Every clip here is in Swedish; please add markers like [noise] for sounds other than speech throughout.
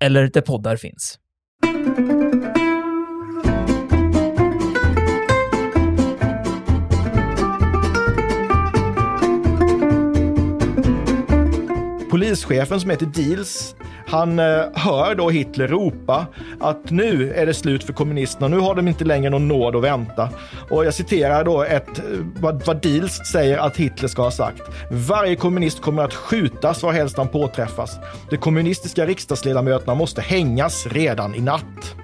eller där poddar finns. Polischefen som heter Deals, han eh, hör då Hitler ropa att nu är det slut för kommunisterna, nu har de inte längre någon nåd att vänta. Och jag citerar då ett, eh, vad, vad Diels säger att Hitler ska ha sagt. Varje kommunist kommer att skjutas varhelst han påträffas. De kommunistiska riksdagsledamöterna måste hängas redan i natt.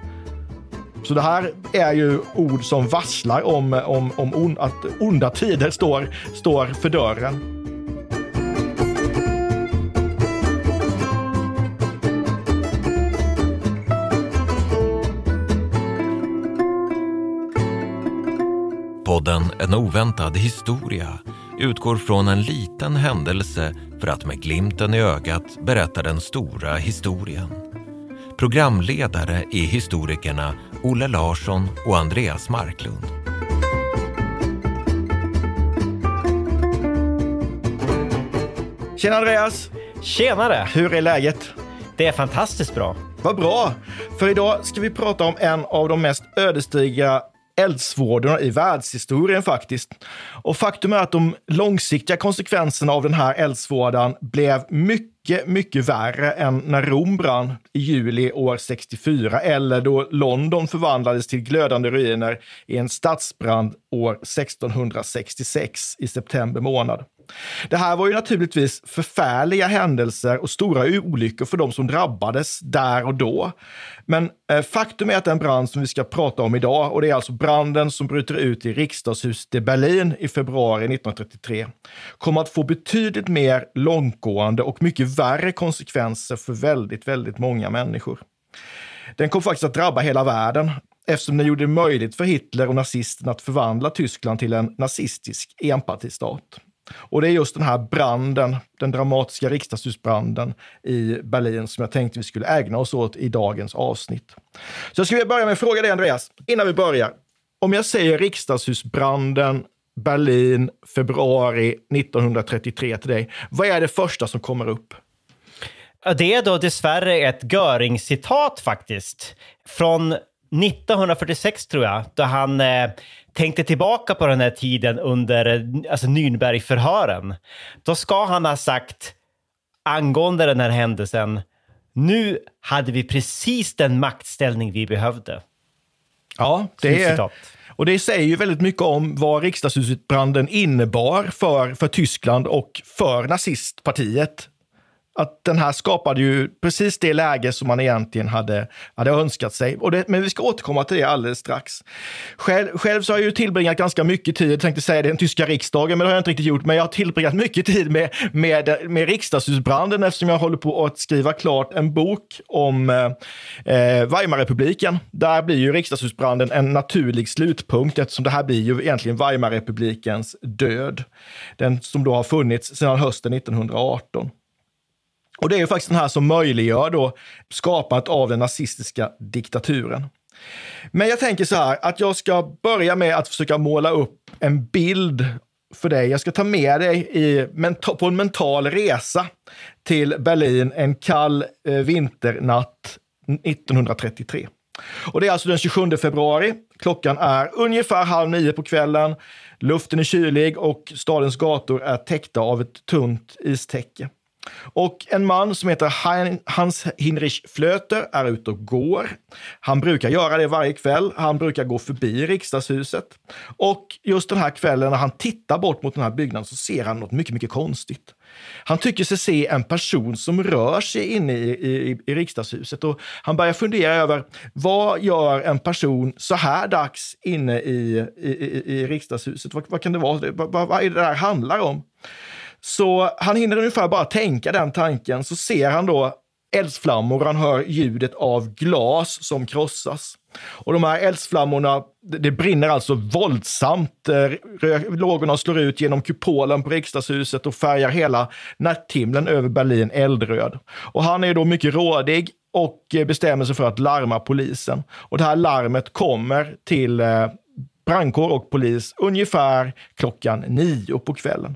Så det här är ju ord som varslar om, om, om on, att onda tider står, står för dörren. Podden En oväntad historia utgår från en liten händelse för att med glimten i ögat berätta den stora historien. Programledare är historikerna Olle Larsson och Andreas Marklund. Tjena Andreas! Tjenare! Hur är läget? Det är fantastiskt bra. Vad bra! För idag ska vi prata om en av de mest ödesdigra eldsvådorna i världshistorien faktiskt. Och faktum är att de långsiktiga konsekvenserna av den här eldsvådan blev mycket, mycket värre än när Rom brann i juli år 64 eller då London förvandlades till glödande ruiner i en stadsbrand år 1666 i september månad. Det här var ju naturligtvis förfärliga händelser och stora olyckor för de som drabbades där och då. Men eh, faktum är att den brand som vi ska prata om idag, och det är alltså branden som bryter ut i riksdagshuset i Berlin i februari 1933, kommer att få betydligt mer långtgående och mycket värre konsekvenser för väldigt, väldigt många människor. Den kom faktiskt att drabba hela världen eftersom den gjorde det möjligt för Hitler och nazisterna att förvandla Tyskland till en nazistisk enpartistat. Och det är just den här branden, den dramatiska riksdagshusbranden i Berlin som jag tänkte vi skulle ägna oss åt i dagens avsnitt. Så jag skulle vilja börja med att fråga dig Andreas, innan vi börjar. Om jag säger riksdagshusbranden Berlin, februari 1933 till dig, vad är det första som kommer upp? Det är då dessvärre ett Göring-citat faktiskt. Från 1946 tror jag, då han eh, tänkte tillbaka på den här tiden under alltså Nürnbergförhören. Då ska han ha sagt angående den här händelsen, nu hade vi precis den maktställning vi behövde. Ja, det är, och det säger ju väldigt mycket om vad riksdagshusbranden innebar för, för Tyskland och för nazistpartiet att den här skapade ju precis det läge som man egentligen hade, hade önskat sig. Och det, men vi ska återkomma till det alldeles strax. Själv, själv så har jag ju tillbringat ganska mycket tid, jag tänkte säga det, den tyska riksdagen, men det har jag inte riktigt gjort. Men jag har tillbringat mycket tid med, med, med riksdagshusbranden eftersom jag håller på att skriva klart en bok om eh, eh Weimarrepubliken. Där blir ju riksdagshusbranden en naturlig slutpunkt eftersom det här blir ju egentligen Weimarrepublikens död. Den som då har funnits sedan hösten 1918. Och det är ju faktiskt den här som möjliggör då skapandet av den nazistiska diktaturen. Men jag tänker så här att jag ska börja med att försöka måla upp en bild för dig. Jag ska ta med dig i, på en mental resa till Berlin en kall eh, vinternatt 1933. Och det är alltså den 27 februari. Klockan är ungefär halv nio på kvällen. Luften är kylig och stadens gator är täckta av ett tunt istäcke. Och en man som heter Hans Hinrich Flöter är ute och går. Han brukar göra det varje kväll. Han brukar gå förbi riksdagshuset. Och just den här kvällen när han tittar bort mot den här byggnaden så ser han något mycket, mycket konstigt. Han tycker sig se en person som rör sig inne i, i, i riksdagshuset och han börjar fundera över vad gör en person så här dags inne i, i, i riksdagshuset? Vad, vad kan det vara? Vad, vad är det där handlar om? Så han hinner ungefär bara tänka den tanken, så ser han då eldsflammor. Han hör ljudet av glas som krossas. Och de här eldsflammorna, det brinner alltså våldsamt. Eh, lågorna slår ut genom kupolen på riksdagshuset och färgar hela natthimlen över Berlin eldröd. Och han är då mycket rådig och eh, bestämmer sig för att larma polisen. Och det här larmet kommer till eh, brandkår och polis ungefär klockan nio på kvällen.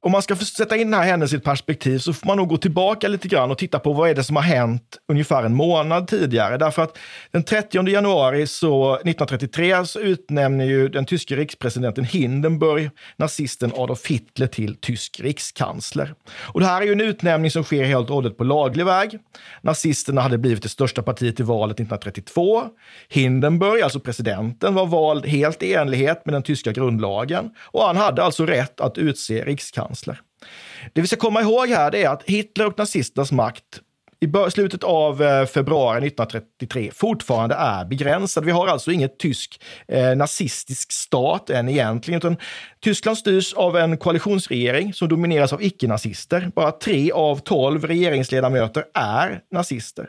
Om man ska sätta in den här händelsen i ett perspektiv så får man nog gå tillbaka lite grann och titta på vad är det som har hänt ungefär en månad tidigare. Därför att den 30 januari så, 1933 så utnämner ju den tyske rikspresidenten Hindenburg nazisten Adolf Hitler till tysk rikskansler. Och det här är ju en utnämning som sker helt och hållet på laglig väg. Nazisterna hade blivit det största partiet i valet 1932. Hindenburg, alltså presidenten, var vald helt i enlighet med den tyska grundlagen och han hade alltså rätt att utse rikskansler. Det vi ska komma ihåg här är att Hitler och nazisternas makt i slutet av eh, februari 1933 fortfarande är begränsad. Vi har alltså inget tysk eh, nazistisk stat än egentligen, utan Tyskland styrs av en koalitionsregering som domineras av icke-nazister. Bara tre av tolv regeringsledamöter är nazister.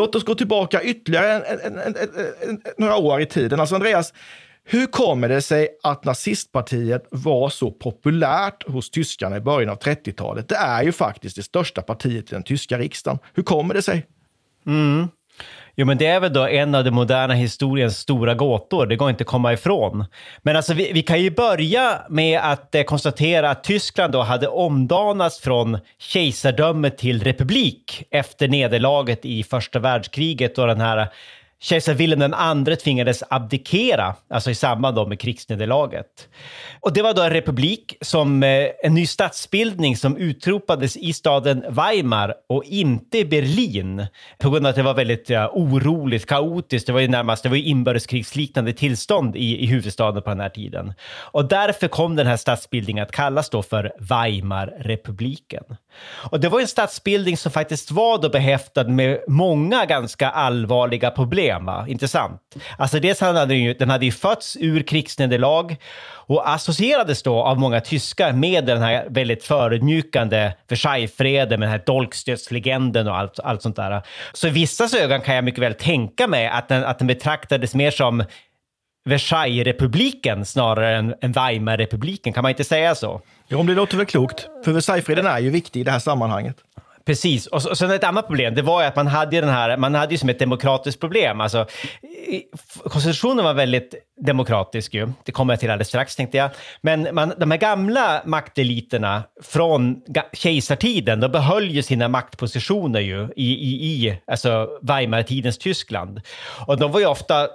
Låt oss gå tillbaka ytterligare en, en, en, några år i tiden. Alltså Andreas, hur kommer det sig att nazistpartiet var så populärt hos tyskarna i början av 30-talet? Det är ju faktiskt det största partiet i den tyska riksdagen. Hur kommer det sig? Mm. Jo, men det är väl då en av den moderna historiens stora gåtor. Det går inte att komma ifrån. Men alltså, vi, vi kan ju börja med att eh, konstatera att Tyskland då hade omdanats från kejsardöme till republik efter nederlaget i första världskriget och den här Kejsar Wilhelm II tvingades abdikera, alltså i samband med krigsnederlaget. Och det var då en republik som eh, en ny statsbildning som utropades i staden Weimar och inte i Berlin på grund av att det var väldigt ja, oroligt, kaotiskt. Det var ju närmast det var ju inbördeskrigsliknande tillstånd i, i huvudstaden på den här tiden. Och därför kom den här statsbildningen att kallas då för Weimarrepubliken. Och det var en statsbildning som faktiskt var då behäftad med många ganska allvarliga problem. Va? Intressant. Alltså dels hade den ju, den hade ju fötts ur krigsnederlag och associerades då av många tyskar med den här väldigt förödmjukande Versaillesfreden med den här dolkstötslegenden och allt, allt sånt där. Så i vissas ögon kan jag mycket väl tänka mig att den, att den betraktades mer som Versaillesrepubliken snarare än, än Weimarrepubliken. Kan man inte säga så? Jo, det låter väl klokt. För Versaillesfreden är ju viktig i det här sammanhanget. Precis, och, och sen ett annat problem, det var ju att man hade den här, man hade ju som ett demokratiskt problem. Alltså, konstitutionen var väldigt demokratisk ju, det kommer jag till alldeles strax tänkte jag. Men man, de här gamla makteliterna från kejsartiden, de behöll ju sina maktpositioner ju i, i, i alltså Weimartidens Tyskland. Och de var ju ofta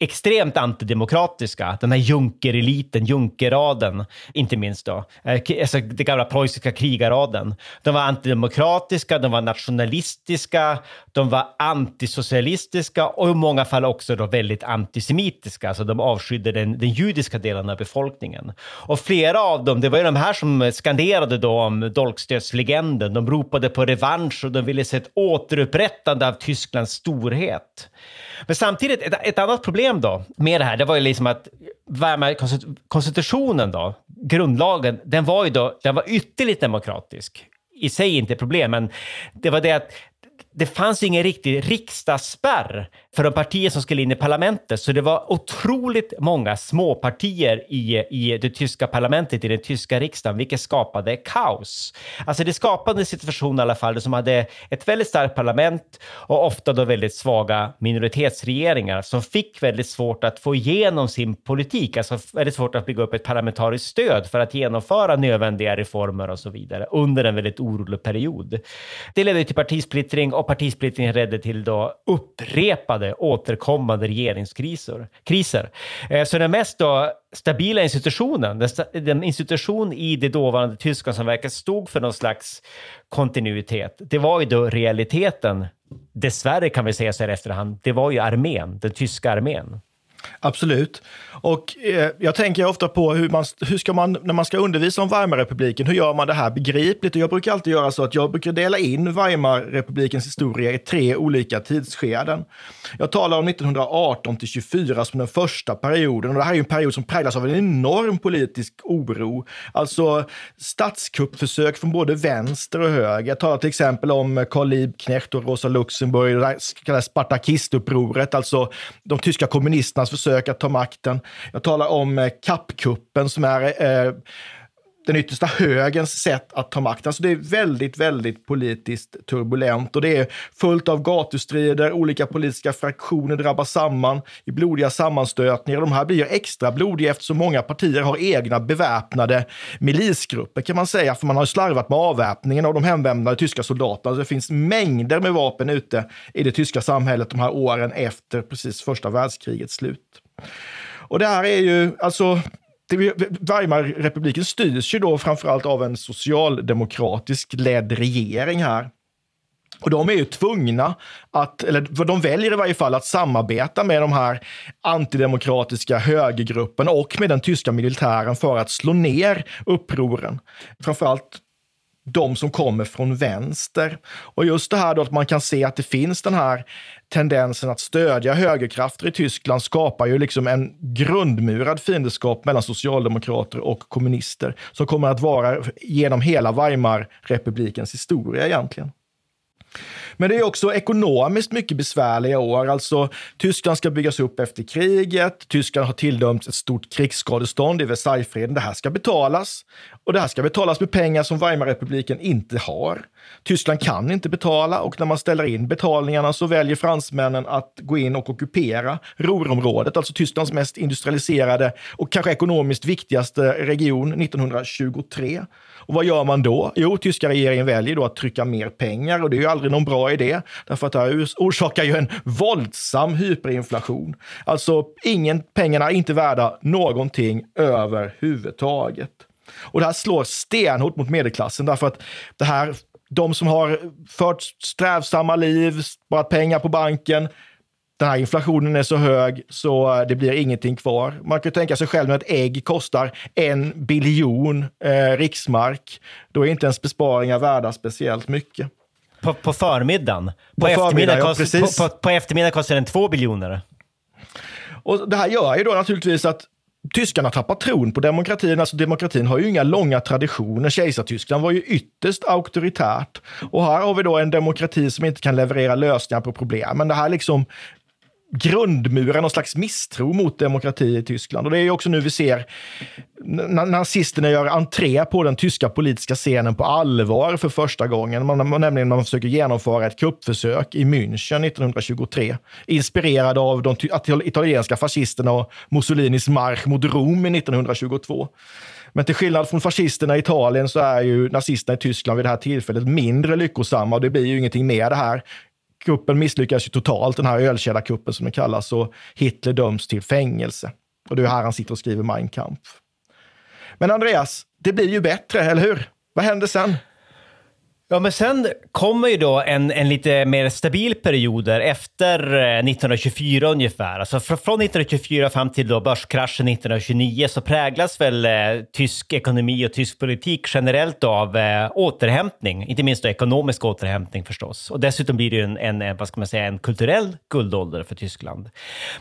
extremt antidemokratiska. Den här junkereliten, Junkerraden, inte minst då. Eh, alltså den gamla preussiska krigaraden. De var antidemokratiska, de var nationalistiska, de var antisocialistiska och i många fall också då väldigt antisemitiska. Alltså de avskydde den, den judiska delen av befolkningen. Och flera av dem, det var ju de här som skanderade då om dolkstötslegenden. De ropade på revansch och de ville se ett återupprättande av Tysklands storhet. Men samtidigt, ett, ett annat problem då med det här, det var ju liksom att konstitutionen då, grundlagen, den var ju då, den var ytterligt demokratisk. I sig inte problem, men det var det att det fanns ingen riktig riksdagsspärr för de partier som skulle in i parlamentet, så det var otroligt många småpartier i, i det tyska parlamentet, i den tyska riksdagen, vilket skapade kaos. Alltså det skapade en situation i alla fall som hade ett väldigt starkt parlament och ofta då väldigt svaga minoritetsregeringar som fick väldigt svårt att få igenom sin politik, alltså väldigt svårt att bygga upp ett parlamentariskt stöd för att genomföra nödvändiga reformer och så vidare under en väldigt orolig period. Det ledde till partisplittring och partisplittringen ledde till då upprepade Eh, återkommande regeringskriser. Kriser. Eh, så den mest då stabila institutionen, den institution i det dåvarande Tyskland som verkar stod för någon slags kontinuitet, det var ju då realiteten, dessvärre kan vi säga så här efterhand, det var ju armén, den tyska armén. Absolut. Och eh, jag tänker ofta på hur man, hur ska man, när man ska undervisa om Weimarrepubliken, hur gör man det här begripligt? Och jag brukar alltid göra så att jag brukar dela in Weimarrepublikens historia i tre olika tidsskeden. Jag talar om 1918 till 24 som den första perioden. Och det här är en period som präglas av en enorm politisk oro. Alltså statskuppförsök från både vänster och höger. Jag talar till exempel om Karl Liebknecht och Rosa Luxemburg, det så kallade Spartakistupproret, alltså de tyska kommunisterna försök att ta makten. Jag talar om eh, kappkuppen som är eh, den yttersta högens sätt att ta makten. Alltså det är väldigt, väldigt politiskt turbulent och det är fullt av gatustrider, olika politiska fraktioner drabbas samman i blodiga sammanstötningar. De här blir extra blodiga eftersom många partier har egna beväpnade milisgrupper kan man säga, för man har slarvat med avväpningen av de hemvändande tyska soldaterna. Det finns mängder med vapen ute i det tyska samhället de här åren efter precis första världskrigets slut. Och det här är ju, alltså, Weimarrepubliken styrs ju då framförallt av en socialdemokratisk ledd regering här. Och de är ju tvungna att, eller de väljer i varje fall att samarbeta med de här antidemokratiska högergrupperna och med den tyska militären för att slå ner upproren. Framförallt de som kommer från vänster. Och just det här då att man kan se att det finns den här tendensen att stödja högerkrafter i Tyskland skapar ju liksom en grundmurad fiendeskap mellan socialdemokrater och kommunister som kommer att vara genom hela Weimarrepublikens historia egentligen. Men det är också ekonomiskt mycket besvärliga år. Alltså, Tyskland ska byggas upp efter kriget. Tyskland har tilldömts ett stort krigsskadestånd i Versaillesfreden. Det här ska betalas. Och det här ska betalas med pengar som Weimarrepubliken inte har. Tyskland kan inte betala och när man ställer in betalningarna så väljer fransmännen att gå in och ockupera Ruhrområdet, alltså Tysklands mest industrialiserade och kanske ekonomiskt viktigaste region 1923. Och vad gör man då? Jo, tyska regeringen väljer då att trycka mer pengar och det är ju aldrig någon bra idé, därför att det här orsakar ju en våldsam hyperinflation. Alltså, ingen, pengarna är inte värda någonting överhuvudtaget. Och det här slår stenhårt mot medelklassen därför att det här, de som har fört strävsamma liv, sparat pengar på banken, den här inflationen är så hög så det blir ingenting kvar. Man kan tänka sig själv när ett ägg kostar en biljon eh, riksmark. Då är inte ens besparingar värda speciellt mycket. På, på förmiddagen? På, på, eftermiddagen ja, kost, på, på, på eftermiddagen kostar den två biljoner. Och det här gör ju då naturligtvis att tyskarna tappar tron på demokratin. Alltså demokratin har ju inga långa traditioner. Kejsartyskland var ju ytterst auktoritärt. Och här har vi då en demokrati som inte kan leverera lösningar på problem. Men det här liksom grundmurar någon slags misstro mot demokrati i Tyskland. Och det är också nu vi ser nazisterna gör entré på den tyska politiska scenen på allvar för första gången. Man, man, nämligen man försöker genomföra ett kuppförsök i München 1923. Inspirerad av de italienska fascisterna och Mussolinis marsch mot Rom 1922. Men till skillnad från fascisterna i Italien så är ju nazisterna i Tyskland vid det här tillfället mindre lyckosamma och det blir ju ingenting med det här kuppen misslyckas ju totalt, den här ölkällarkuppen som den kallas, och Hitler döms till fängelse. Och det är här han sitter och skriver Mein Kampf. Men Andreas, det blir ju bättre, eller hur? Vad händer sen? Ja, men sen kommer ju då en, en lite mer stabil period där efter eh, 1924 ungefär. Alltså från 1924 fram till då börskraschen 1929 så präglas väl eh, tysk ekonomi och tysk politik generellt av eh, återhämtning, inte minst då ekonomisk återhämtning förstås. Och dessutom blir det ju en, en, eh, vad ska man säga, en kulturell guldålder för Tyskland.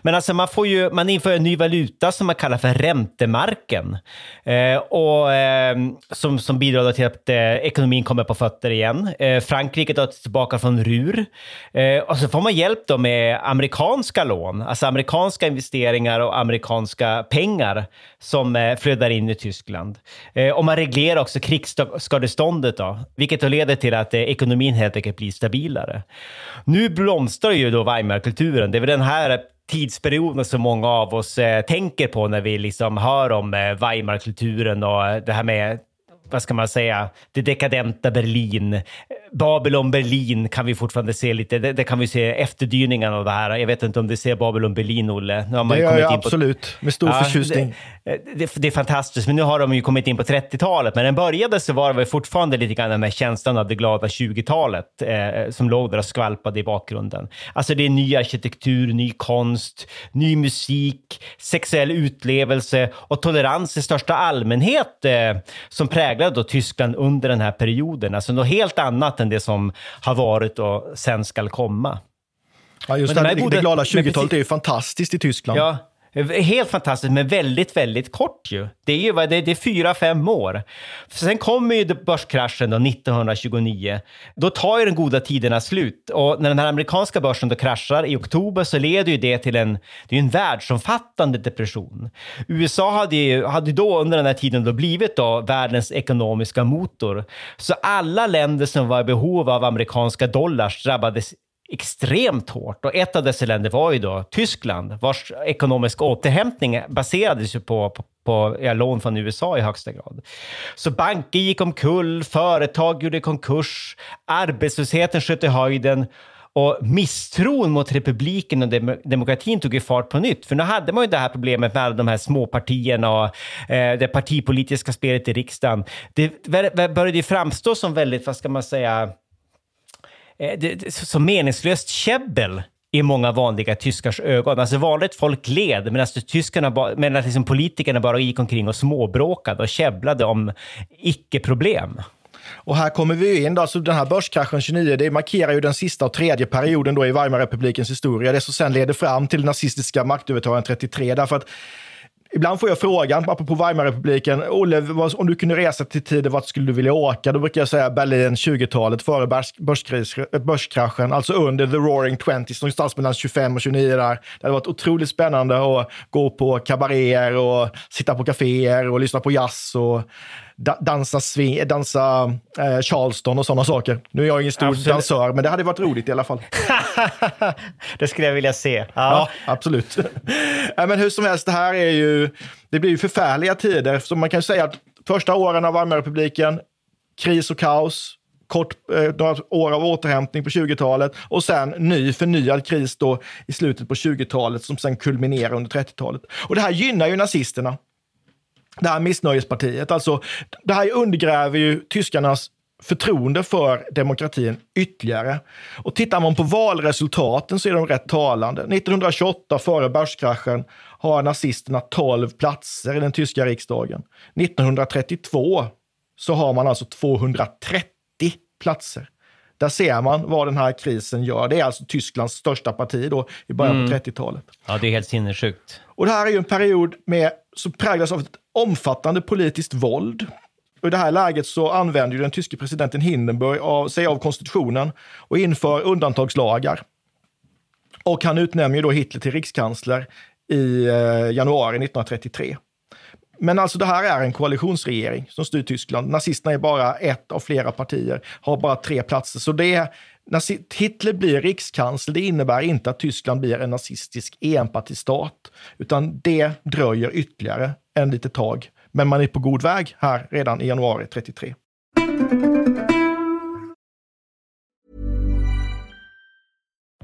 Men alltså man, får ju, man inför en ny valuta som man kallar för räntemarken eh, och eh, som, som bidrar till att eh, ekonomin kommer på fötter igen. Eh, Frankrike tar tillbaka från RUR. Eh, och så får man hjälp då med amerikanska lån, alltså amerikanska investeringar och amerikanska pengar som eh, flödar in i Tyskland. Eh, och man reglerar också krigsskadeståndet då, vilket då leder till att eh, ekonomin helt enkelt blir stabilare. Nu blomstrar ju då Weimarkulturen. Det är väl den här tidsperioden som många av oss eh, tänker på när vi liksom hör om eh, Weimarkulturen och eh, det här med vad ska man säga, det dekadenta Berlin. Babylon Berlin kan vi fortfarande se lite, det, det kan vi se efterdyningarna av det här. Jag vet inte om du ser Babylon Berlin, Olle? Nu har man det gör jag absolut, med stor ja, förtjusning. Det, det, det, är fantastiskt, men nu har de ju kommit in på 30-talet. Men den började så var det fortfarande lite grann den här känslan av det glada 20-talet eh, som låg där och skvalpade i bakgrunden. Alltså det är ny arkitektur, ny konst, ny musik, sexuell utlevelse och tolerans i största allmänhet eh, som präglade då Tyskland under den här perioden. Alltså något helt annat än det som har varit och sen skall komma. Ja, just det, det, det glada 20-talet är ju fantastiskt i Tyskland. Ja, Helt fantastiskt, men väldigt, väldigt kort ju. Det är ju det, det är fyra, fem år. Sen kommer ju börskraschen då 1929. Då tar ju den goda tiderna slut och när den här amerikanska börsen då kraschar i oktober så leder ju det till en, det är en världsomfattande depression. USA hade ju, hade då under den här tiden då blivit då världens ekonomiska motor. Så alla länder som var i behov av amerikanska dollars drabbades extremt hårt. Och ett av dessa länder var ju då Tyskland, vars ekonomiska återhämtning baserades ju på, på, på ja, lån från USA i högsta grad. Så banker gick omkull, företag gjorde konkurs, arbetslösheten sköt i höjden och misstron mot republiken och dem demokratin tog ju fart på nytt. För nu hade man ju det här problemet med alla de här småpartierna och eh, det partipolitiska spelet i riksdagen. Det började ju framstå som väldigt, vad ska man säga, Eh, det, så meningslöst käbbel i många vanliga tyskars ögon. Alltså vanligt folk led medan, tyskarna, medan liksom politikerna bara gick omkring och småbråkade och käbblade om icke-problem. Och här kommer vi in, då, alltså den här börskraschen 29, det markerar ju den sista och tredje perioden då i Weimarrepublikens historia, det som sen leder fram till nazistiska maktövertagandet 33. Därför att Ibland får jag frågan, apropå Weimarrepubliken, Olle, om du kunde resa till tider, vart skulle du vilja åka? Då brukar jag säga Berlin 20-talet, före börskraschen, alltså under the roaring twenties, någonstans mellan 25 och 29 där. Det hade varit otroligt spännande att gå på kabaréer och sitta på kaféer och lyssna på jazz och dansa, swing, dansa eh, Charleston och sådana saker. Nu är jag ingen stor absolut. dansör, men det hade varit roligt i alla fall. [laughs] det skulle jag vilja se. Ja, ja absolut. [laughs] men hur som helst, det här är ju, det blir ju förfärliga tider. Så man kan säga att första åren av Weimarrepubliken, kris och kaos, kort, eh, några år av återhämtning på 20-talet och sen ny förnyad kris då i slutet på 20-talet som sen kulminerar under 30-talet. Och det här gynnar ju nazisterna det här missnöjespartiet. Alltså, det här undergräver ju tyskarnas förtroende för demokratin ytterligare. Och tittar man på valresultaten så är de rätt talande. 1928, före börskraschen, har nazisterna 12 platser i den tyska riksdagen. 1932 så har man alltså 230 platser. Där ser man vad den här krisen gör. Det är alltså Tysklands största parti då i början mm. på 30-talet. Ja, det är helt sinnessjukt. Och det här är ju en period med, som präglas av ett omfattande politiskt våld. Och I det här läget så använder den tyske presidenten Hindenburg av, sig av konstitutionen och inför undantagslagar. Och han utnämner då Hitler till rikskansler i eh, januari 1933. Men alltså det här är en koalitionsregering som styr Tyskland. Nazisterna är bara ett av flera partier, har bara tre platser. Så det är, när Hitler blir rikskansler, det innebär inte att Tyskland blir en nazistisk enpartistat, utan det dröjer ytterligare en litet tag. Men man är på god väg här redan i januari 33.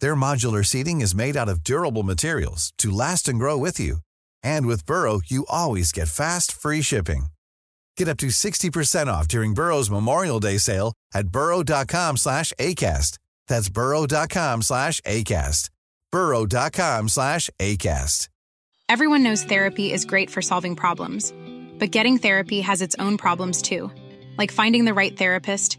Their modular seating is made out of durable materials to last and grow with you. And with Burrow, you always get fast, free shipping. Get up to 60% off during Burrow's Memorial Day sale at burrow.com slash ACAST. That's burrow.com slash ACAST. burrow.com slash ACAST. Everyone knows therapy is great for solving problems. But getting therapy has its own problems too, like finding the right therapist,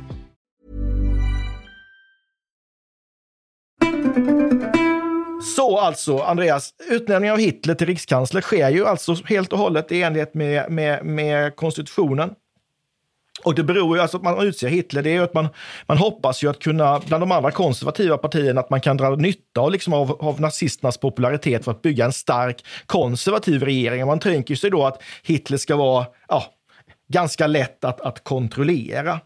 Så alltså, Andreas, utnämningen av Hitler till rikskansler sker ju alltså helt och hållet i enlighet med, med, med konstitutionen. Och det beror ju, alltså att man utser Hitler, det är ju att man, man hoppas ju att kunna, bland de andra konservativa partierna, att man kan dra nytta av, liksom av, av nazisternas popularitet för att bygga en stark konservativ regering. Man tänker sig då att Hitler ska vara ja, ganska lätt att, att kontrollera.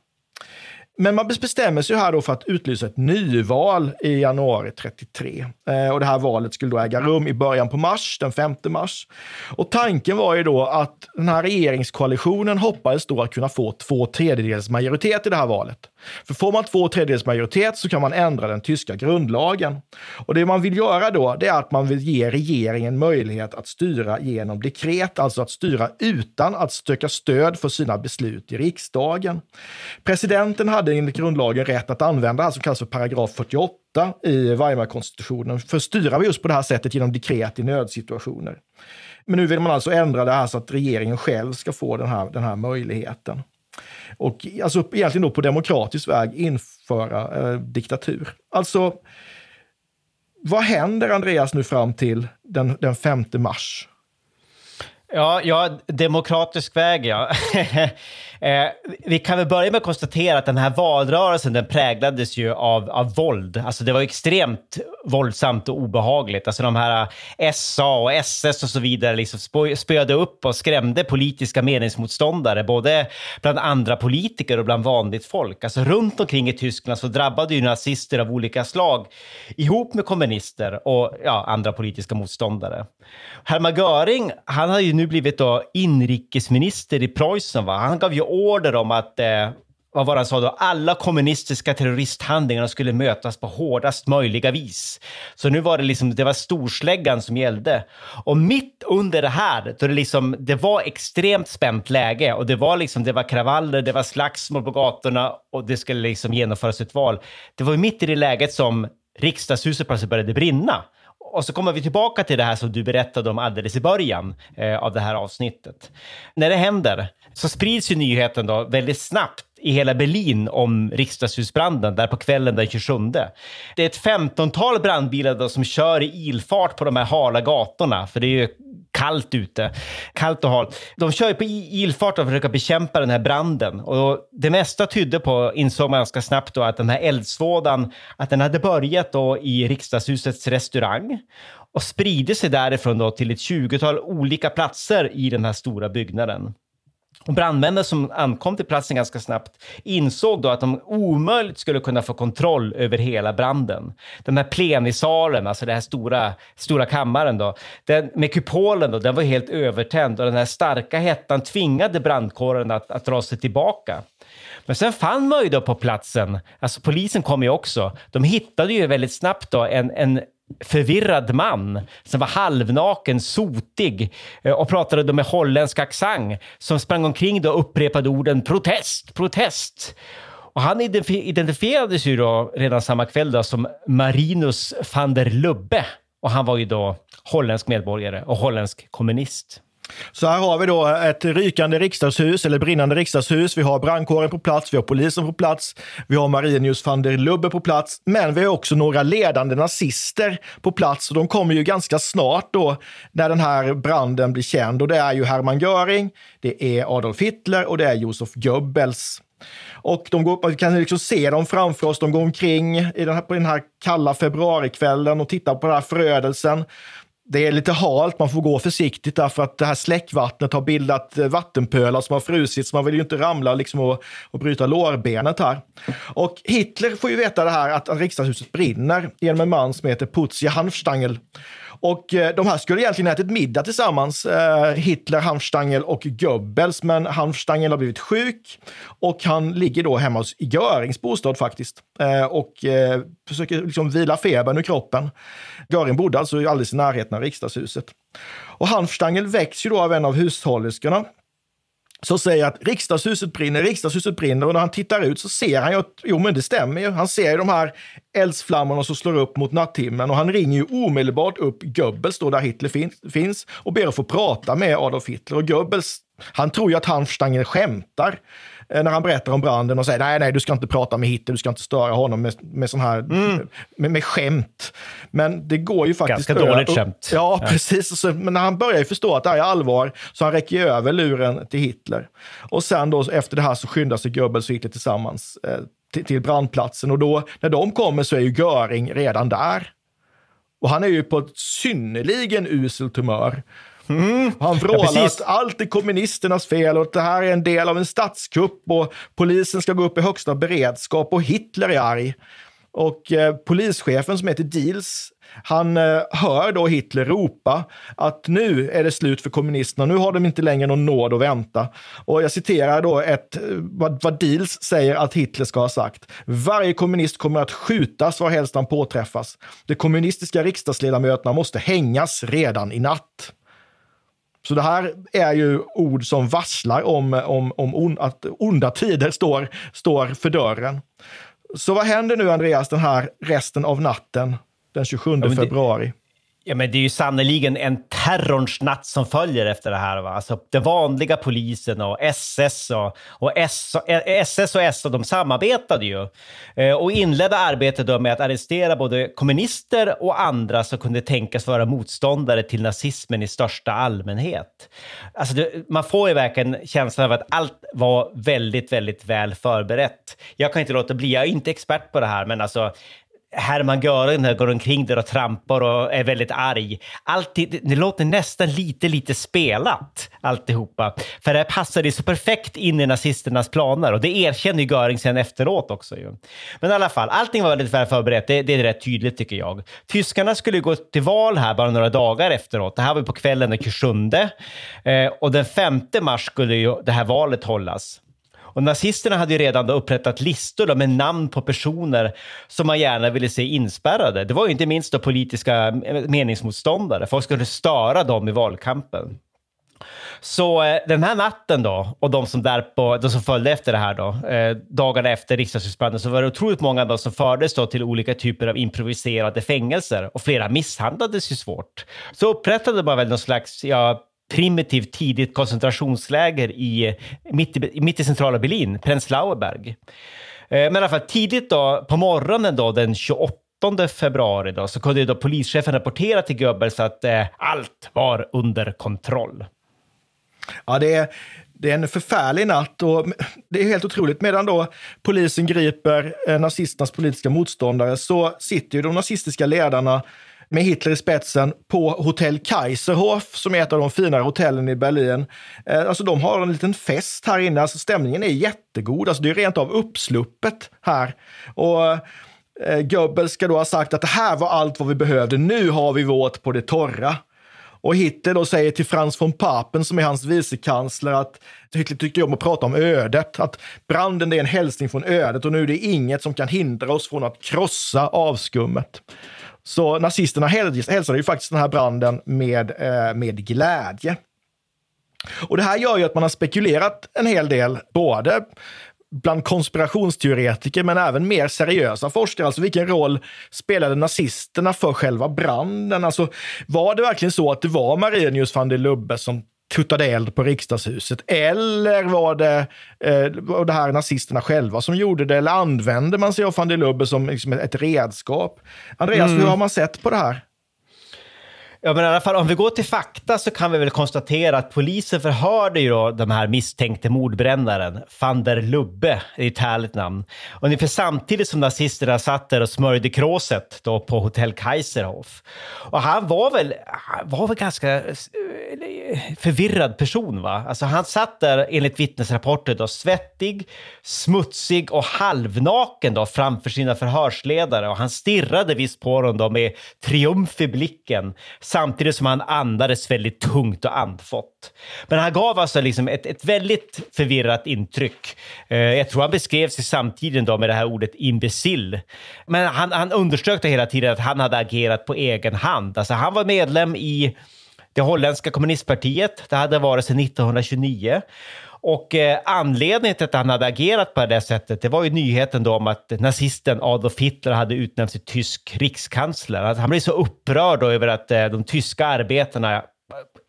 Men man bestämmer sig här då för att utlysa ett nyval i januari 33. Eh, och det här valet skulle då äga rum i början på mars, den 5 mars. Och tanken var ju då att den här regeringskoalitionen hoppades då att kunna få två tredjedels majoritet i det här valet. För får man två tredjedels majoritet så kan man ändra den tyska grundlagen. Och det man vill göra då, det är att man vill ge regeringen möjlighet att styra genom dekret, alltså att styra utan att söka stöd för sina beslut i riksdagen. Presidenten hade enligt grundlagen rätt att använda det som kallas för paragraf 48 i Weimarkonstitutionen för att styra just på det här sättet genom dekret i nödsituationer. Men nu vill man alltså ändra det här så att regeringen själv ska få den här, den här möjligheten och alltså egentligen då på demokratisk väg införa eh, diktatur. Alltså, vad händer Andreas nu fram till den, den 5 mars? Ja, ja, demokratisk väg ja. [laughs] eh, vi kan väl börja med att konstatera att den här valrörelsen den präglades ju av, av våld. Alltså det var extremt våldsamt och obehagligt. Alltså de här eh, SA och SS och så vidare liksom spöade upp och skrämde politiska meningsmotståndare, både bland andra politiker och bland vanligt folk. Alltså runt omkring i Tyskland så drabbade ju nazister av olika slag ihop med kommunister och ja, andra politiska motståndare. Hermann Göring, han har ju nu blivit då inrikesminister i Preussen. Va? Han gav ju order om att eh, vad var det han sa då? Alla kommunistiska terroristhandlingar skulle mötas på hårdast möjliga vis. Så nu var det liksom, det var storsläggan som gällde. Och mitt under det här, då det liksom, det var extremt spänt läge och det var liksom, det var kravaller, det var slagsmål på gatorna och det skulle liksom genomföras ett val. Det var mitt i det läget som riksdagshuset plötsligt började brinna. Och så kommer vi tillbaka till det här som du berättade om alldeles i början eh, av det här avsnittet. När det händer så sprids ju nyheten då väldigt snabbt i hela Berlin om riksdagshusbranden där på kvällen den 27. Det är ett femtontal brandbilar då som kör i ilfart på de här hala gatorna, för det är ju kallt ute. Kallt och halt. De kör ju på ilfart och försöker bekämpa den här branden. Och det mesta tydde på, insåg man ganska snabbt då, att den här eldsvådan, att den hade börjat då i riksdagshusets restaurang och spridit sig därifrån då till ett tjugotal olika platser i den här stora byggnaden. Och brandmännen som ankom till platsen ganska snabbt insåg då att de omöjligt skulle kunna få kontroll över hela branden. Den här plenisalen, alltså den här stora, stora kammaren då, den, med kupolen då, den var helt övertänd och den här starka hettan tvingade brandkåren att, att dra sig tillbaka. Men sen fann man ju då på platsen, alltså polisen kom ju också, de hittade ju väldigt snabbt då en, en förvirrad man som var halvnaken, sotig eh, och pratade då med holländsk accent som sprang omkring då och upprepade orden protest, protest. Och han identifierades ju då redan samma kväll då som Marinus van der Lubbe och han var ju då holländsk medborgare och holländsk kommunist. Så här har vi då ett rykande riksdagshus, eller brinnande riksdagshus. Vi har brandkåren på plats, vi har polisen på plats, vi har Marinius van der Lubbe på plats, men vi har också några ledande nazister på plats och de kommer ju ganska snart då när den här branden blir känd och det är ju Hermann Göring, det är Adolf Hitler och det är Josef Goebbels. Och de går, vi kan liksom se dem framför oss. De går omkring i den här, på den här kalla februarikvällen och tittar på den här förödelsen. Det är lite halt, man får gå försiktigt därför att det här släckvattnet har bildat eh, vattenpölar som har frusit, så man vill ju inte ramla liksom och, och bryta lårbenet här. Och Hitler får ju veta det här att, att riksdagshuset brinner genom en man som heter Putzi Hanfstangel. Och eh, de här skulle egentligen ätit middag tillsammans, eh, Hitler, Hanfstangel och Goebbels, men Hanfstangel har blivit sjuk och han ligger då hemma hos Görings bostad faktiskt eh, och försöker liksom vila febern ur kroppen. Göring bodde alltså alldeles i närheten av riksdagshuset. Och Hanfstangel väcks ju då av en av hushållerskorna så säger att riksdagshuset brinner, riksdagshuset brinner och när han tittar ut så ser han ju att jo, men det stämmer ju. Han ser ju de här eldsflammorna som slår upp mot natthimlen och han ringer ju omedelbart upp Goebbels då där Hitler fin finns och ber att få prata med Adolf Hitler och Goebbels han tror ju att Hanfstangen skämtar. Eh, när han berättar om branden och säger nej, nej, du ska inte prata med Hitler, du ska inte störa honom med, med sån här, mm. med, med skämt. Men det går ju faktiskt... Ganska dåligt skämt. Ja, ja. precis. Så, men han börjar ju förstå att det här är allvar, så han räcker över luren till Hitler. Och sen då efter det här så skyndar sig Goebbels och Hitler tillsammans eh, till, till brandplatsen och då när de kommer så är ju Göring redan där. Och han är ju på ett synnerligen uselt humör. Mm. Han vrålar ja, att allt är kommunisternas fel och att det här är en del av en statskupp och polisen ska gå upp i högsta beredskap och Hitler är arg. Och eh, polischefen som heter Diels, han eh, hör då Hitler ropa att nu är det slut för kommunisterna, nu har de inte längre någon nåd att vänta. Och jag citerar då ett, vad, vad Diels säger att Hitler ska ha sagt. Varje kommunist kommer att skjutas var helst han påträffas. De kommunistiska riksdagsledamöterna måste hängas redan i natt. Så det här är ju ord som varslar om, om, om on, att onda tider står, står för dörren. Så vad händer nu, Andreas, den här resten av natten den 27 ja, februari? Ja, men det är ju sannoliken en terrorns natt som följer efter det här. Va? Alltså, den vanliga polisen och SS och, och S, eh, SS och SA, de samarbetade ju eh, och inledde arbetet då med att arrestera både kommunister och andra som kunde tänkas vara motståndare till nazismen i största allmänhet. Alltså, det, man får ju verkligen känslan av att allt var väldigt, väldigt väl förberett. Jag kan inte låta bli, jag är inte expert på det här, men alltså Hermann Göring går omkring där och trampar och är väldigt arg. Alltid, det låter nästan lite, lite spelat alltihopa. För det passade så perfekt in i nazisternas planer och det erkänner ju Göring sen efteråt också. Ju. Men i alla fall, allting var väldigt väl förberett. Det, det är rätt tydligt tycker jag. Tyskarna skulle gå till val här bara några dagar efteråt. Det här var på kvällen den 27 eh, och den 5 mars skulle ju det här valet hållas. Och nazisterna hade ju redan då upprättat listor då med namn på personer som man gärna ville se inspärrade. Det var ju inte minst då politiska eh, meningsmotståndare. Folk skulle störa dem i valkampen. Så eh, den här natten då, och de som, därpå, de som följde efter det här då, eh, dagarna efter riksdagshusbranden, så var det otroligt många då som fördes då till olika typer av improviserade fängelser och flera misshandlades ju svårt. Så upprättade man väl någon slags, ja, primitivt tidigt koncentrationsläger i, mitt, i, mitt i centrala Berlin, Prenzlauer Berg. Eh, men i alla fall tidigt då, på morgonen då, den 28 februari då, så kunde då polischefen rapportera till Goebbels att eh, allt var under kontroll. Ja, det är, det är en förfärlig natt och det är helt otroligt. Medan då polisen griper eh, nazisternas politiska motståndare så sitter ju de nazistiska ledarna med Hitler i spetsen på hotell Kaiserhof som är ett av de finare hotellen i Berlin. Eh, alltså de har en liten fest här inne, alltså stämningen är jättegod, alltså det är rent av uppsluppet här. Och eh, Goebbels ska då ha sagt att det här var allt vad vi behövde, nu har vi vårt på det torra. Och Hitler då säger till Franz von Papen, som är hans vicekansler, att Hitler tyckte om att prata om ödet, att branden är en hälsning från ödet och nu är det inget som kan hindra oss från att krossa avskummet. Så nazisterna hälsade ju faktiskt den här branden med, eh, med glädje. Och det här gör ju att man har spekulerat en hel del, både bland konspirationsteoretiker men även mer seriösa forskare. Alltså vilken roll spelade nazisterna för själva branden? Alltså var det verkligen så att det var Marinius van der Lubbe som tuttade eld på riksdagshuset? Eller var det, eh, var det här nazisterna själva som gjorde det? Eller använde man sig av van der Lubbe som liksom ett redskap? Andreas, mm. hur har man sett på det här? Ja, men i alla fall om vi går till fakta så kan vi väl konstatera att polisen förhörde ju då de här misstänkte mordbrännaren, van der Lubbe, det är ett härligt namn. Ungefär samtidigt som nazisterna satt där och smörjde kråset då på hotell Kaiserhof. Och han var väl, var väl ganska eh, förvirrad person va? Alltså han satt där enligt vittnesrapporter då svettig, smutsig och halvnaken då framför sina förhörsledare och han stirrade visst på dem då med triumf i blicken samtidigt som han andades väldigt tungt och andfått. Men han gav alltså liksom ett, ett väldigt förvirrat intryck. Eh, jag tror han beskrev sig samtidigt då med det här ordet imbecill. Men han, han underströk det hela tiden att han hade agerat på egen hand. Alltså han var medlem i det holländska kommunistpartiet. Det hade varit sedan 1929. Och eh, anledningen till att han hade agerat på det sättet, det var ju nyheten då om att nazisten Adolf Hitler hade utnämnts till tysk rikskansler. Alltså, han blev så upprörd över att eh, de tyska arbetarna eh,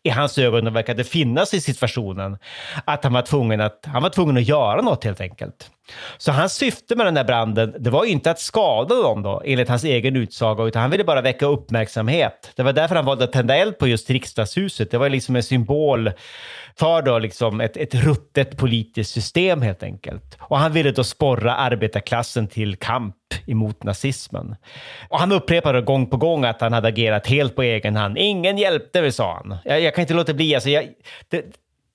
i hans ögon verkade finnas i situationen, att han var tvungen att, han var tvungen att göra något helt enkelt. Så hans syfte med den där branden, det var ju inte att skada dem då, enligt hans egen utsaga, utan han ville bara väcka uppmärksamhet. Det var därför han valde att tända eld på just riksdagshuset. Det var liksom en symbol för då liksom ett, ett ruttet politiskt system helt enkelt. Och han ville då sporra arbetarklassen till kamp emot nazismen. Och han upprepade gång på gång att han hade agerat helt på egen hand. Ingen hjälpte mig, sa han. Jag, jag kan inte låta bli. Alltså, jag, det,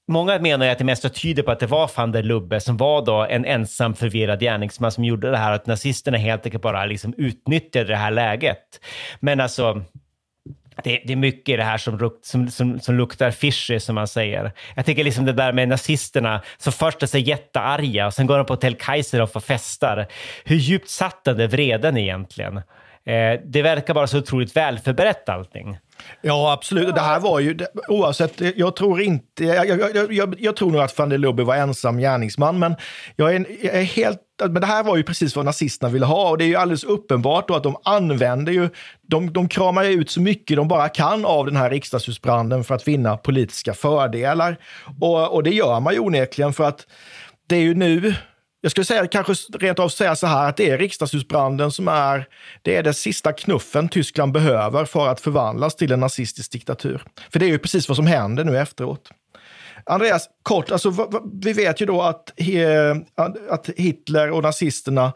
Många menar att det mest tyder på att det var van der Lubbe som var då en ensam förvirrad gärningsman som gjorde det här, att nazisterna helt enkelt bara liksom utnyttjade det här läget. Men alltså, det, det, är mycket i det här som, som, som, som luktar fishy, som man säger. Jag tänker liksom det där med nazisterna som först är så jättearga och sen går de på Hotell Kaiser och festar. Hur djupt satt den där vreden egentligen? Eh, det verkar bara så otroligt välförberett allting. Ja, absolut. Det här var ju, oavsett, jag tror inte, jag, jag, jag, jag tror nog att van der Lubbe var ensam gärningsman, men jag är, jag är, helt, men det här var ju precis vad nazisterna ville ha och det är ju alldeles uppenbart då att de använder ju, de, de kramar ut så mycket de bara kan av den här riksdagshusbranden för att vinna politiska fördelar. Och, och det gör man ju onekligen för att det är ju nu jag skulle säga, kanske rent av säga så här att det är riksdagshusbranden som är, det är den sista knuffen Tyskland behöver för att förvandlas till en nazistisk diktatur. För det är ju precis vad som händer nu efteråt. Andreas, kort, alltså, vi vet ju då att, att Hitler och nazisterna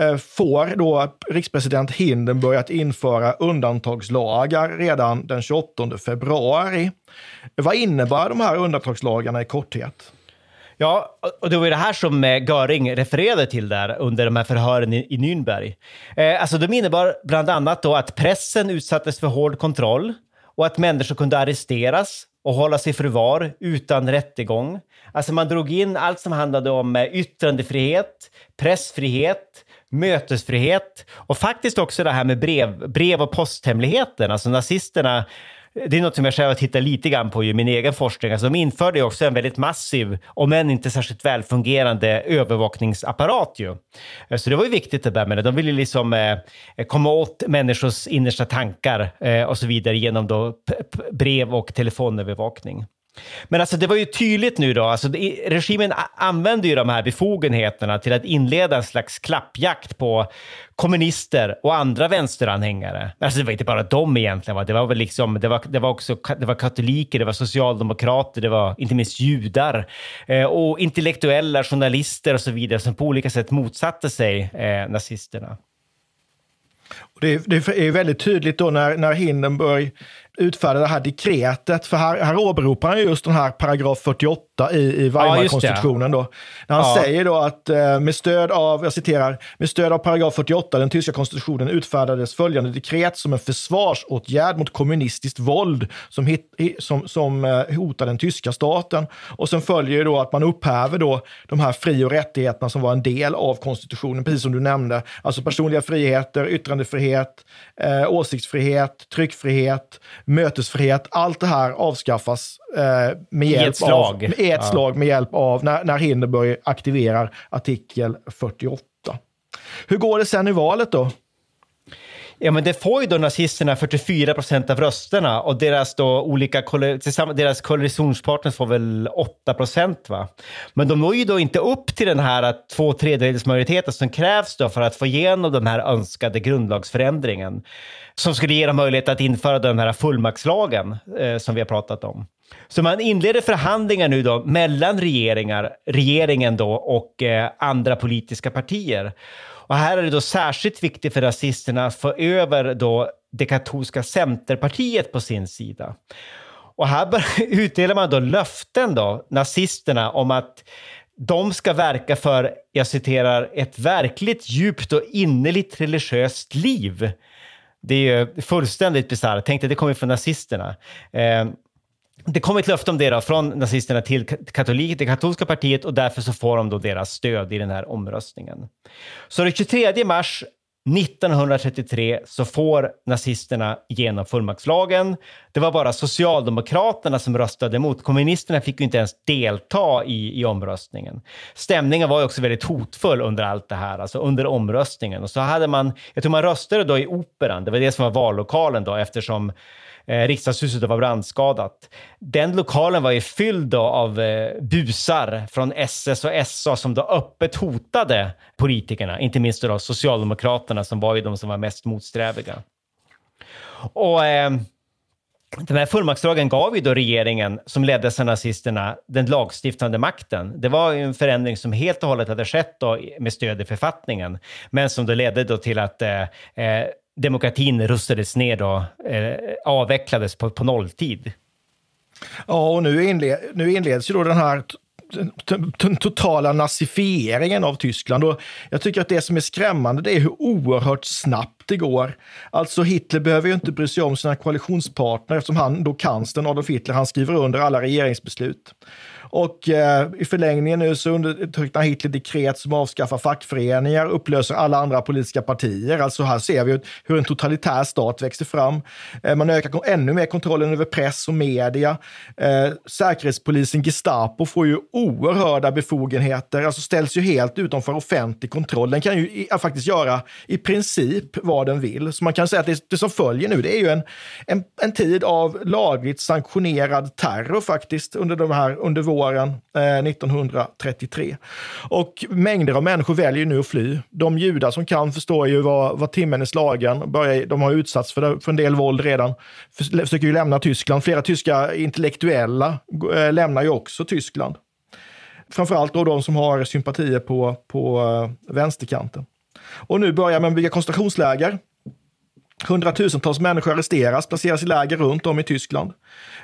eh, får då rikspresident Hindenburg att införa undantagslagar redan den 28 februari. Vad innebär de här undantagslagarna i korthet? Ja, och det var ju det här som eh, Göring refererade till där under de här förhören i, i Nürnberg. Eh, alltså de innebar bland annat då att pressen utsattes för hård kontroll och att människor kunde arresteras och hållas i förvar utan rättegång. Alltså man drog in allt som handlade om eh, yttrandefrihet, pressfrihet, mötesfrihet och faktiskt också det här med brev, brev och posthemligheten. Alltså nazisterna det är något som jag själv har tittat lite grann på i min egen forskning. Alltså, de införde ju också en väldigt massiv, om än inte särskilt välfungerande, övervakningsapparat. Ju. Eh, så det var ju viktigt det där med det. De ville liksom eh, komma åt människors innersta tankar eh, och så vidare genom då brev och telefonövervakning. Men alltså det var ju tydligt nu då, alltså regimen använde ju de här befogenheterna till att inleda en slags klappjakt på kommunister och andra vänsteranhängare. Alltså det var inte bara de egentligen, va? det var väl liksom, det var, det var också det var katoliker, det var socialdemokrater, det var inte minst judar eh, och intellektuella, journalister och så vidare som på olika sätt motsatte sig eh, nazisterna. Det, det, är väldigt tydligt då när, när Hindenburg utfärda det här dekretet. För här, här åberopar han just den här paragraf 48 i, i Weimarkonstitutionen. Ja, när han ja. säger då att eh, med stöd av, jag citerar, med stöd av paragraf 48 den tyska konstitutionen utfärdades följande dekret som en försvarsåtgärd mot kommunistiskt våld som, hit, som, som eh, hotar den tyska staten. Och sen följer då att man upphäver då de här fri och rättigheterna som var en del av konstitutionen, precis som du nämnde. Alltså personliga friheter, yttrandefrihet, eh, åsiktsfrihet, tryckfrihet, mötesfrihet, allt det här avskaffas eh, med hjälp ett slag. av, med ett ja. slag med hjälp av när, när Hindenburg aktiverar artikel 48. Hur går det sen i valet då? Ja, men det får ju då nazisterna 44 procent av rösterna och deras, då olika, deras koalitionspartners får väl 8 procent. Va? Men de når ju då inte upp till den här två tredjedels majoriteten som krävs då för att få igenom den här önskade grundlagsförändringen som skulle ge dem möjlighet att införa den här fullmaktslagen eh, som vi har pratat om. Så man inleder förhandlingar nu då mellan regeringar, regeringen då och eh, andra politiska partier. Och här är det då särskilt viktigt för rasisterna att få över då det katolska Centerpartiet på sin sida. Och här [laughs] utdelar man då löften då, nazisterna, om att de ska verka för, jag citerar, ett verkligt djupt och innerligt religiöst liv. Det är ju fullständigt bisarrt. Tänk dig, det kommer från nazisterna. Eh, det kom ett löfte om det då, från nazisterna till katolik, det katolska partiet och därför så får de då deras stöd i den här omröstningen. Så den 23 mars 1933 så får nazisterna igenom fullmaktslagen. Det var bara Socialdemokraterna som röstade emot. Kommunisterna fick ju inte ens delta i, i omröstningen. Stämningen var ju också väldigt hotfull under allt det här, alltså under omröstningen. Och så hade man, jag tror man röstade då i Operan, det var det som var vallokalen då eftersom eh, riksdagshuset var brandskadat. Den lokalen var ju fylld av eh, busar från SS och SA som då öppet hotade politikerna, inte minst då Socialdemokraterna som var ju de som var mest motsträviga. Och eh, den här fullmaktslagen gav ju då regeringen, som leddes av nazisterna, den lagstiftande makten. Det var ju en förändring som helt och hållet hade skett då med stöd i författningen, men som då ledde då till att eh, eh demokratin rustades ner och eh, avvecklades på, på nolltid. Ja, och nu, inled, nu inleds ju då den här den totala nazifieringen av Tyskland. Och jag tycker att det som är skrämmande det är hur oerhört snabbt snabbt igår. Alltså Hitler behöver ju inte bry sig om sina koalitionspartner eftersom han, då kanslern Adolf Hitler, han skriver under alla regeringsbeslut. Och eh, i förlängningen nu så undertecknar Hitler dekret som avskaffar fackföreningar, upplöser alla andra politiska partier. Alltså här ser vi hur en totalitär stat växer fram. Eh, man ökar ännu mer kontrollen över press och media. Eh, Säkerhetspolisen Gestapo får ju oerhörda befogenheter, alltså ställs ju helt utanför offentlig kontroll. Den kan ju i, faktiskt göra i princip vad den vill. Så man kan säga att det, det som följer nu, det är ju en, en, en tid av lagligt sanktionerad terror faktiskt under de här, under våren eh, 1933. Och mängder av människor väljer nu att fly. De judar som kan förstår ju vad, vad timmen är slagen. Börjar, de har utsatts för, för en del våld redan. Försöker ju lämna Tyskland. Flera tyska intellektuella eh, lämnar ju också Tyskland. Framförallt då de som har sympatier på, på eh, vänsterkanten. Och nu börjar man bygga koncentrationsläger. Hundratusentals människor arresteras, placeras i läger runt om i Tyskland.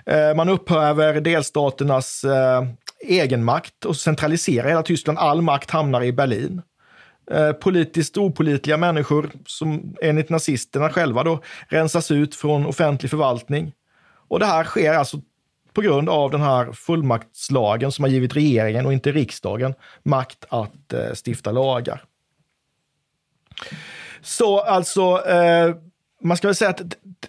Eh, man upphäver delstaternas eh, egenmakt och centraliserar hela Tyskland. All makt hamnar i Berlin. Eh, politiskt opolitliga människor som enligt nazisterna själva då rensas ut från offentlig förvaltning. Och det här sker alltså på grund av den här fullmaktslagen som har givit regeringen och inte riksdagen makt att stifta lagar. Så alltså eh, man ska väl säga att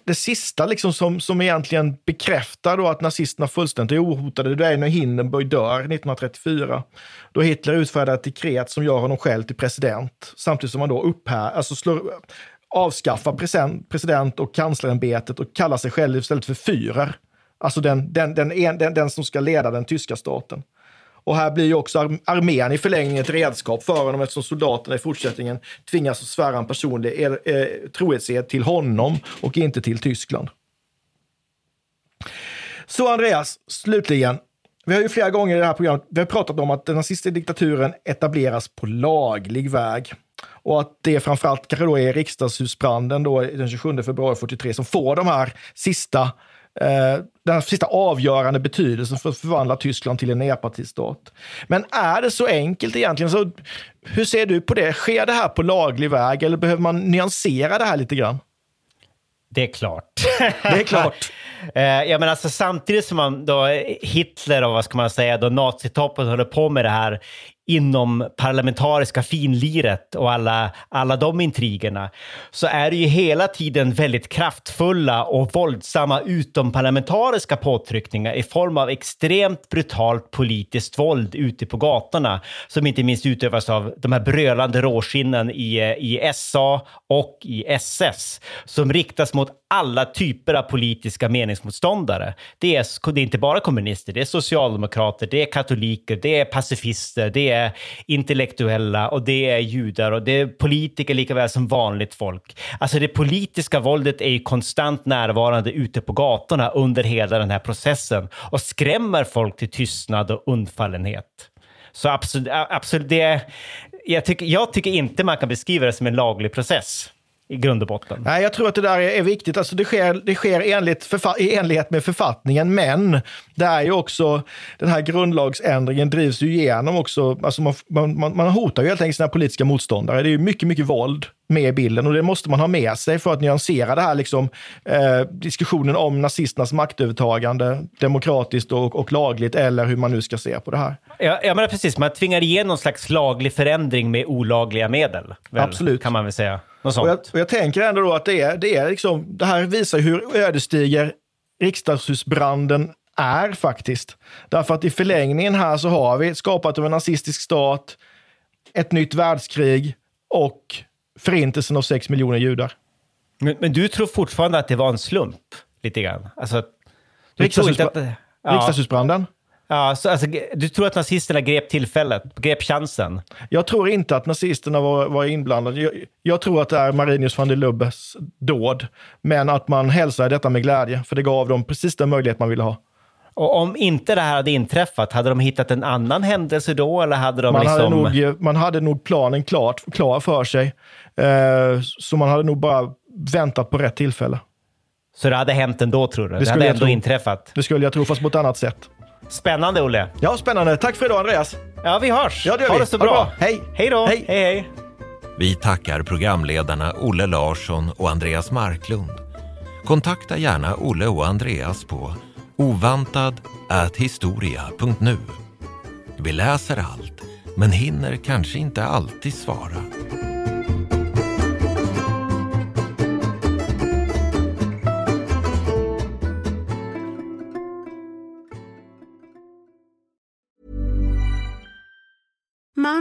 det sista liksom som, som egentligen bekräftar då att nazisterna fullständigt är ohotade, det är när Hindenburg dör 1934. Då Hitler utfärdar ett dekret som gör honom själv till president, samtidigt som han då upphär, alltså slår, avskaffar president och kanslerämbetet och kallar sig själv istället för Führer. Alltså den, den, den, den, den som ska leda den tyska staten. Och här blir ju också armén i förlängningen ett redskap för honom eftersom soldaterna i fortsättningen tvingas att svära en personlig eh, trohetsed till honom och inte till Tyskland. Så Andreas, slutligen. Vi har ju flera gånger i det här programmet vi har pratat om att den nazistiska diktaturen etableras på laglig väg. Och att det framförallt kanske då är riksdagshusbranden då den 27 februari 43 som får de här sista eh, den sista avgörande betydelsen för att förvandla Tyskland till en enpartistat. Men är det så enkelt egentligen? Så hur ser du på det? Sker det här på laglig väg eller behöver man nyansera det här lite grann? Det är klart. [laughs] Det är klart. [laughs] Eh, ja, men alltså, samtidigt som man då Hitler och vad ska man säga, då nazitoppen håller på med det här inom parlamentariska finliret och alla, alla de intrigerna så är det ju hela tiden väldigt kraftfulla och våldsamma utomparlamentariska påtryckningar i form av extremt brutalt politiskt våld ute på gatorna som inte minst utövas av de här brölande råskinnen i, i SA och i SS som riktas mot alla typer av politiska meningsmotståndare. Det är, det är inte bara kommunister, det är socialdemokrater, det är katoliker, det är pacifister, det är intellektuella och det är judar och det är politiker lika väl som vanligt folk. Alltså det politiska våldet är ju konstant närvarande ute på gatorna under hela den här processen och skrämmer folk till tystnad och undfallenhet. Så absolut, absolut det, jag, tycker, jag tycker inte man kan beskriva det som en laglig process i grund och botten. Nej, jag tror att det där är, viktigt. Alltså det sker, det sker enligt i enlighet med författningen, men det är ju också den här grundlagsändringen drivs ju igenom också. Alltså man, man, man hotar ju helt enkelt sina politiska motståndare. Det är ju mycket, mycket våld med i bilden och det måste man ha med sig för att nyansera det här liksom, eh, diskussionen om nazisternas maktövertagande demokratiskt och, och, lagligt eller hur man nu ska se på det här. Ja, ja men precis, man tvingar igenom någon slags laglig förändring med olagliga medel. Väl, Absolut. Kan man väl säga. Och jag, och jag, tänker ändå då att det är, det är liksom, det här visar hur ödesdiger riksdagshusbranden är faktiskt. Därför att i förlängningen här så har vi skapat av en nazistisk stat, ett nytt världskrig och förintelsen av sex miljoner judar. Men, men, du tror fortfarande att det var en slump? Lite grann? Alltså? Ja. Riksdagshusbranden? Ja, så alltså, du tror att nazisterna grep tillfället, grep chansen? Jag tror inte att nazisterna var, var inblandade. Jag, jag, tror att det är Marinus van der Lubbes dåd, men att man hälsar detta med glädje, för det gav dem precis den möjlighet man ville ha. Och om inte det här hade inträffat, hade de hittat en annan händelse då? Eller hade de man, liksom... hade nog, man hade nog planen klart, klar för sig. Eh, så man hade nog bara väntat på rätt tillfälle. Så det hade hänt ändå, tror du? Det, det hade ändå tro. inträffat? Det skulle jag tro, fast på ett annat sätt. Spännande, Olle. Ja, spännande. Tack för idag, Andreas. Ja, vi hörs. Ja, det gör ha vi. det så bra. bra. Hej. Hej då. Hej. hej, hej. Vi tackar programledarna Olle Larsson och Andreas Marklund. Kontakta gärna Olle och Andreas på ovantad.historia.nu. Vi läser allt, men hinner kanske inte alltid svara.